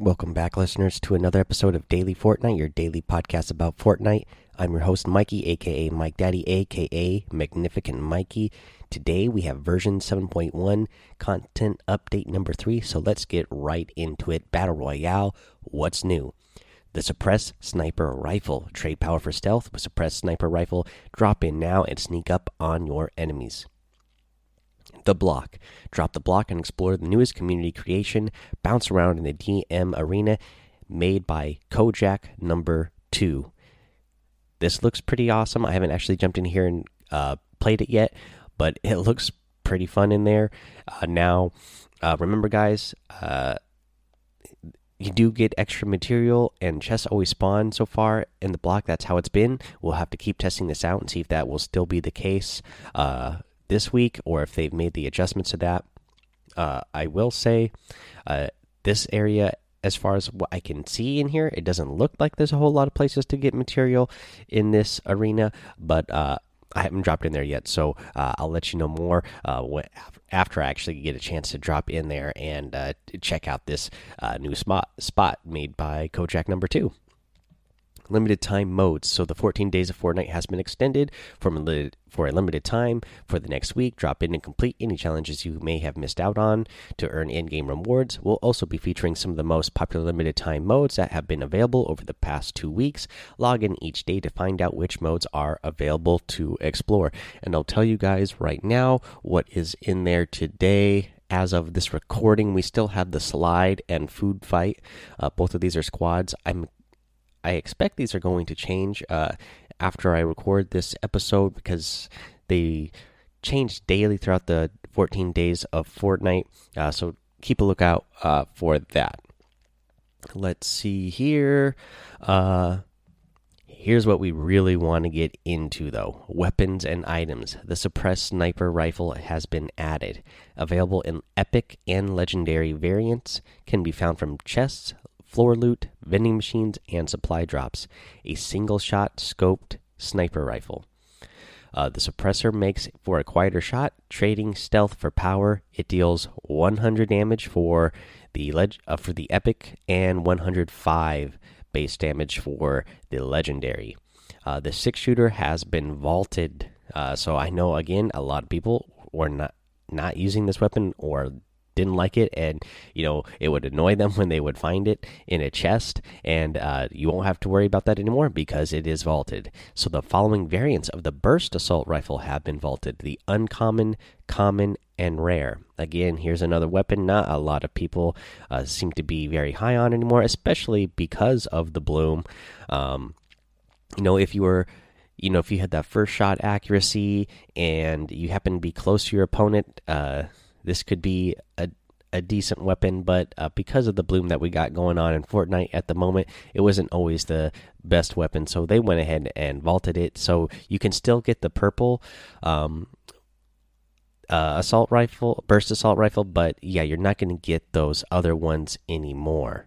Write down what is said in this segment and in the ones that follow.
Welcome back, listeners, to another episode of Daily Fortnite, your daily podcast about Fortnite. I'm your host, Mikey, aka Mike Daddy, aka Magnificent Mikey. Today we have version 7.1 content update number 3, so let's get right into it. Battle Royale, what's new? The suppressed sniper rifle. Trade power for stealth with suppressed sniper rifle. Drop in now and sneak up on your enemies. The Block. Drop the block and explore the newest community creation. Bounce around in the DM arena made by Kojak number two. This looks pretty awesome. I haven't actually jumped in here and uh, played it yet, but it looks pretty fun in there. Uh, now, uh, remember, guys, uh, you do get extra material, and chests always spawn so far in the block. That's how it's been. We'll have to keep testing this out and see if that will still be the case uh, this week or if they've made the adjustments to that. Uh, I will say uh, this area, as far as what I can see in here, it doesn't look like there's a whole lot of places to get material in this arena, but uh, I haven't dropped in there yet, so uh, I'll let you know more uh, after I actually get a chance to drop in there and uh, check out this new spot spot made by Kojak Number Two limited time modes. So the 14 days of Fortnite has been extended for, a, for a limited time for the next week. Drop in and complete any challenges you may have missed out on to earn in game rewards. We'll also be featuring some of the most popular limited time modes that have been available over the past two weeks. Log in each day to find out which modes are available to explore. And I'll tell you guys right now what is in there today as of this recording, we still have the slide and food fight. Uh, both of these are squads. I'm I expect these are going to change uh, after I record this episode because they change daily throughout the 14 days of Fortnite. Uh, so keep a lookout uh, for that. Let's see here. Uh, here's what we really want to get into, though weapons and items. The suppressed sniper rifle has been added. Available in epic and legendary variants, can be found from chests, floor loot, vending machines, and supply drops. A single shot scoped sniper rifle. Uh, the suppressor makes for a quieter shot, trading stealth for power. It deals 100 damage for the leg uh, for the epic and 105 base damage for the legendary. Uh, the six shooter has been vaulted, uh, so I know again a lot of people were not not using this weapon or didn't like it and you know it would annoy them when they would find it in a chest and uh, you won't have to worry about that anymore because it is vaulted. So the following variants of the burst assault rifle have been vaulted the uncommon common and rare. Again here's another weapon not a lot of people uh, seem to be very high on anymore especially because of the bloom. Um, you know if you were you know if you had that first shot accuracy and you happen to be close to your opponent uh, this could be a a decent weapon, but uh, because of the bloom that we got going on in Fortnite at the moment, it wasn't always the best weapon. So they went ahead and vaulted it. So you can still get the purple um, uh, assault rifle, burst assault rifle, but yeah, you're not going to get those other ones anymore.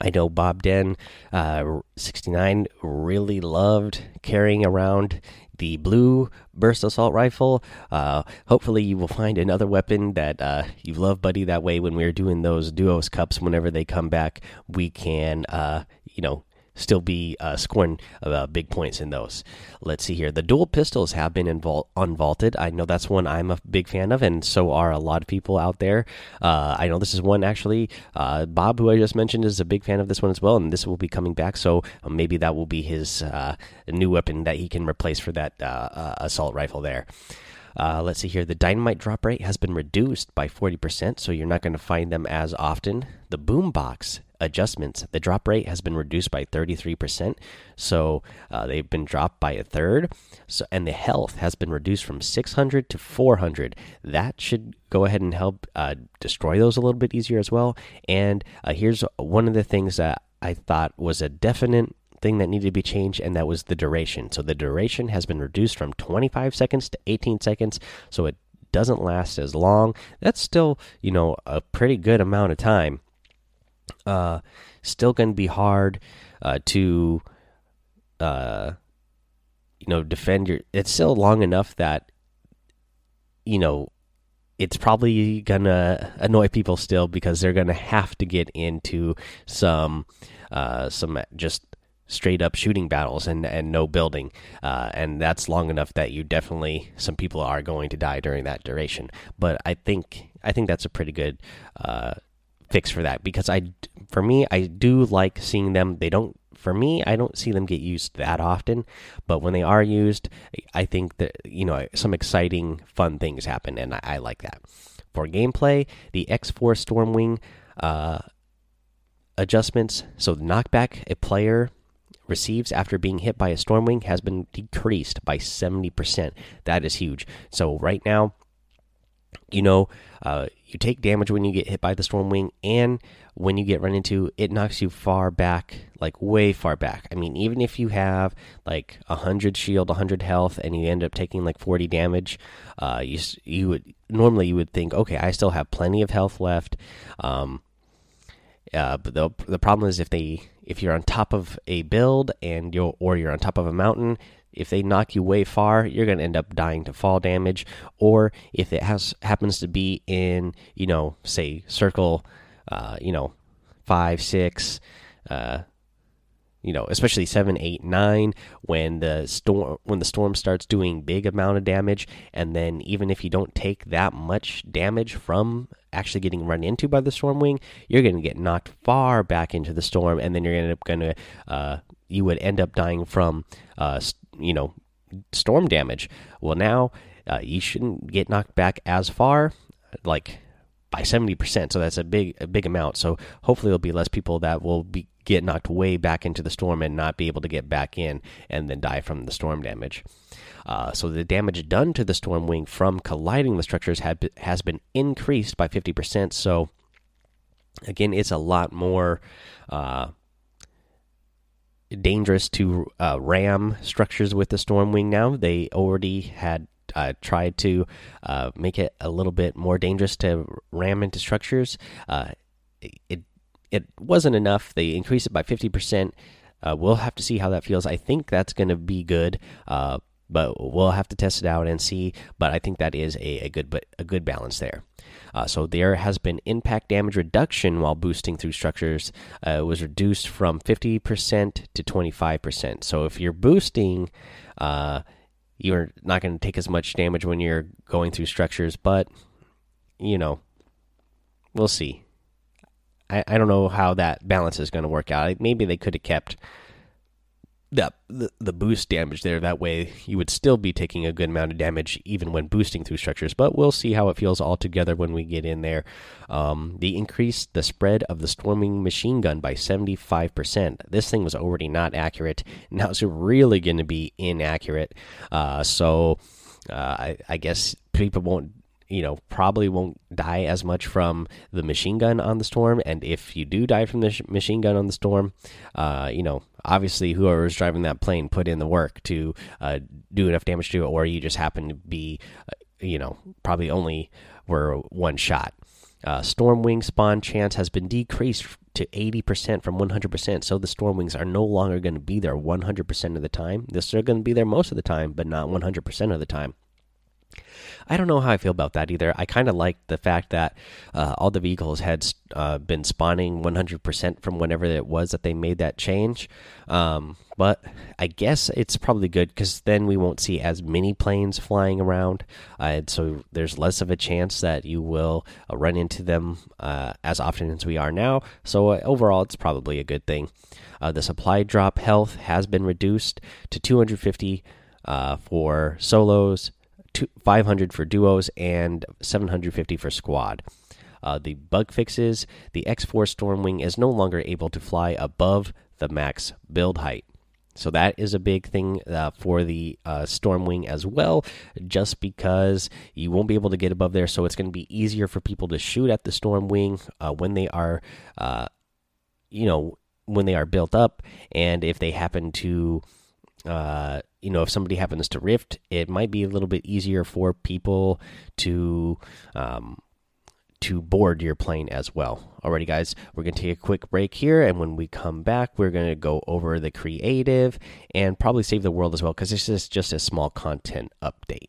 I know Bob Den, uh, 69, really loved carrying around the blue burst assault rifle. Uh, hopefully, you will find another weapon that uh, you love, buddy. That way, when we're doing those duos cups, whenever they come back, we can, uh, you know, still be uh, scoring uh, big points in those. Let's see here. The dual pistols have been unvaulted. I know that's one I'm a big fan of, and so are a lot of people out there. Uh, I know this is one actually. Uh, Bob, who I just mentioned, is a big fan of this one as well, and this will be coming back. So um, maybe that will be his uh, new weapon that he can replace for that uh, assault rifle there. Uh, let's see here. The dynamite drop rate has been reduced by 40%, so you're not going to find them as often. The boombox adjustments. The drop rate has been reduced by 33%, so uh, they've been dropped by a third. So, and the health has been reduced from 600 to 400. That should go ahead and help uh, destroy those a little bit easier as well. And uh, here's one of the things that I thought was a definite thing that needed to be changed, and that was the duration. So the duration has been reduced from 25 seconds to 18 seconds, so it doesn't last as long. That's still, you know, a pretty good amount of time uh, still going to be hard uh, to, uh, you know, defend your. It's still long enough that, you know, it's probably gonna annoy people still because they're gonna have to get into some uh, some just straight up shooting battles and and no building uh, and that's long enough that you definitely some people are going to die during that duration. But i think i think that's a pretty good uh, fix for that because i for me i do like seeing them. They don't for me i don't see them get used that often but when they are used i think that you know some exciting fun things happen and i, I like that. For gameplay the x4 stormwing uh, adjustments so knockback a player receives after being hit by a Stormwing has been decreased by 70%. That is huge. So, right now, you know, uh, you take damage when you get hit by the Stormwing, and when you get run into, it knocks you far back, like way far back. I mean, even if you have like 100 shield, 100 health, and you end up taking like 40 damage, uh, you, you would normally you would think, okay, I still have plenty of health left. Um, uh, but the the problem is if they if you're on top of a build and you or you're on top of a mountain, if they knock you way far, you're going to end up dying to fall damage. Or if it has happens to be in you know say circle, uh, you know five six, uh, you know especially seven eight nine when the storm when the storm starts doing big amount of damage, and then even if you don't take that much damage from actually getting run into by the storm wing, you're going to get knocked far back into the storm, and then you're end up going to uh, you would end up dying from uh, you know storm damage. Well, now uh, you shouldn't get knocked back as far, like by seventy percent. So that's a big a big amount. So hopefully there'll be less people that will be get knocked way back into the storm and not be able to get back in and then die from the storm damage. Uh, so the damage done to the storm wing from colliding with structures had, has been increased by 50%. So again, it's a lot more uh, dangerous to uh, ram structures with the storm wing now. They already had uh, tried to uh, make it a little bit more dangerous to ram into structures. Uh, it it wasn't enough. They increased it by fifty percent. Uh, we'll have to see how that feels. I think that's going to be good. Uh, but we'll have to test it out and see. But I think that is a, a good but a good balance there. Uh, so there has been impact damage reduction while boosting through structures. Uh, was reduced from 50% to 25%. So if you're boosting, uh, you're not going to take as much damage when you're going through structures. But you know, we'll see. I, I don't know how that balance is going to work out. Maybe they could have kept that the, the boost damage there. That way, you would still be taking a good amount of damage even when boosting through structures. But we'll see how it feels all together when we get in there. Um, the increase the spread of the Stormwing machine gun by seventy five percent. This thing was already not accurate. Now it's really going to be inaccurate. Uh, so uh, I, I guess people won't you know probably won't die as much from the machine gun on the storm and if you do die from the machine gun on the storm uh, you know obviously whoever's driving that plane put in the work to uh, do enough damage to it or you just happen to be uh, you know probably only were one shot uh, Stormwing spawn chance has been decreased to 80% from 100%. So the storm wings are no longer going to be there 100% of the time. They're going to be there most of the time, but not 100% of the time. I don't know how I feel about that either. I kind of like the fact that uh, all the vehicles had uh, been spawning 100% from whenever it was that they made that change. Um, but I guess it's probably good because then we won't see as many planes flying around. Uh, and so there's less of a chance that you will uh, run into them uh, as often as we are now. So uh, overall, it's probably a good thing. the supply drop health has been reduced to 250 for solos 500 for duos and 750 for squad. Uh, the bug fixes the X4 Stormwing is no longer able to fly above the max build height. So that is a big thing uh, for the uh, Stormwing as well, just because you won't be able to get above there. So it's going to be easier for people to shoot at the Stormwing uh, when they are, uh, you know, when they are built up, and if they happen to uh, you know, if somebody happens to rift, it might be a little bit easier for people to um, to board your plane as well. Alrighty, guys, we're gonna take a quick break here, and when we come back, we're gonna go over the creative and probably save the world as well because this is just a small content update.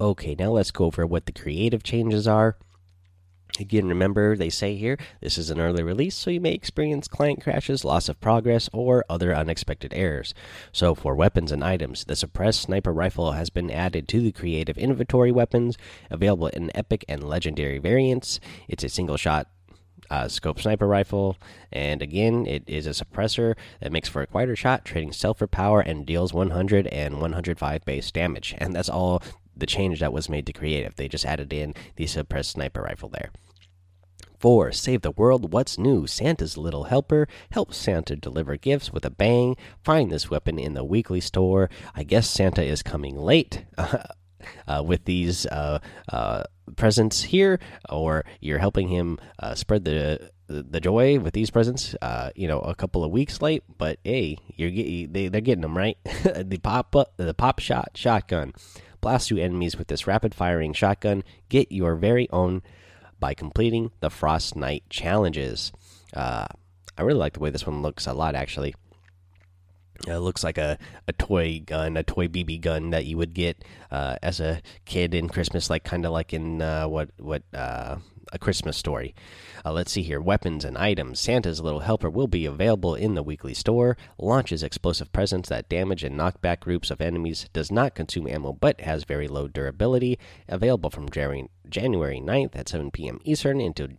Okay, now let's go over what the creative changes are. Again, remember they say here this is an early release, so you may experience client crashes, loss of progress, or other unexpected errors. So, for weapons and items, the suppressed sniper rifle has been added to the creative inventory weapons, available in epic and legendary variants. It's a single shot uh, scope sniper rifle, and again, it is a suppressor that makes for a quieter shot, trading stealth for power, and deals 100 and 105 base damage. And that's all the change that was made to creative. They just added in the suppressed sniper rifle there. 4. Save the world. What's new? Santa's Little Helper helps Santa deliver gifts with a bang. Find this weapon in the weekly store. I guess Santa is coming late uh, with these uh, uh, presents here, or you're helping him uh, spread the the joy with these presents. Uh, you know, a couple of weeks late, but hey, you're they, they're getting them right. the pop up, the pop shot shotgun blast through enemies with this rapid firing shotgun. Get your very own by completing the Frost Knight challenges. Uh, I really like the way this one looks a lot, actually. Uh, it looks like a, a toy gun, a toy BB gun that you would get uh, as a kid in Christmas, like kind of like in uh, what what uh, a Christmas story. Uh, let's see here. Weapons and items. Santa's Little Helper will be available in the weekly store. Launches explosive presents that damage and knock back groups of enemies. Does not consume ammo but has very low durability. Available from January January 9th at 7 p.m. Eastern into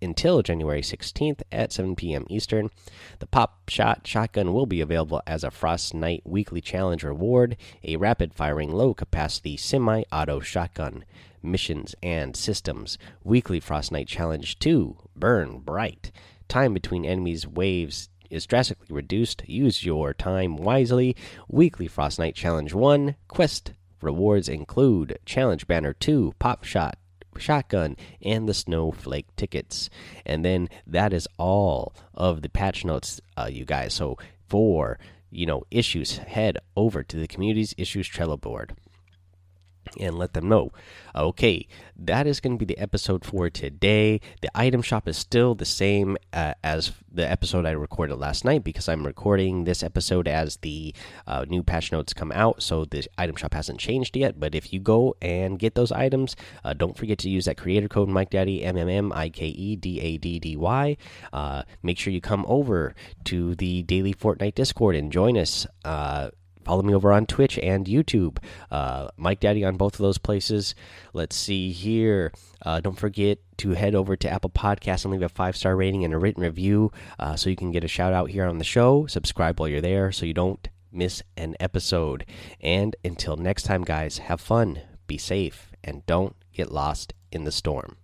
until January 16th at 7 p.m. Eastern. The Pop Shot Shotgun will be available as a Frost Knight Weekly Challenge reward, a rapid firing low capacity semi auto shotgun missions, and systems. Weekly Frost Knight Challenge 2 Burn Bright. Time between enemies' waves is drastically reduced. Use your time wisely. Weekly Frost Knight Challenge 1 Quest rewards include Challenge Banner 2 Pop Shot shotgun and the snowflake tickets. And then that is all of the patch notes uh, you guys. So for you know issues head over to the community's issues trello board and let them know. Okay, that is going to be the episode for today. The item shop is still the same uh, as the episode I recorded last night because I'm recording this episode as the uh, new patch notes come out. So the item shop hasn't changed yet. But if you go and get those items, uh, don't forget to use that creator code Mike Daddy M M M I K E D A D D Y. Uh, make sure you come over to the daily Fortnite Discord and join us uh, Follow me over on Twitch and YouTube. Uh, Mike Daddy on both of those places. Let's see here. Uh, don't forget to head over to Apple Podcasts and leave a five star rating and a written review uh, so you can get a shout out here on the show. Subscribe while you're there so you don't miss an episode. And until next time, guys, have fun, be safe, and don't get lost in the storm.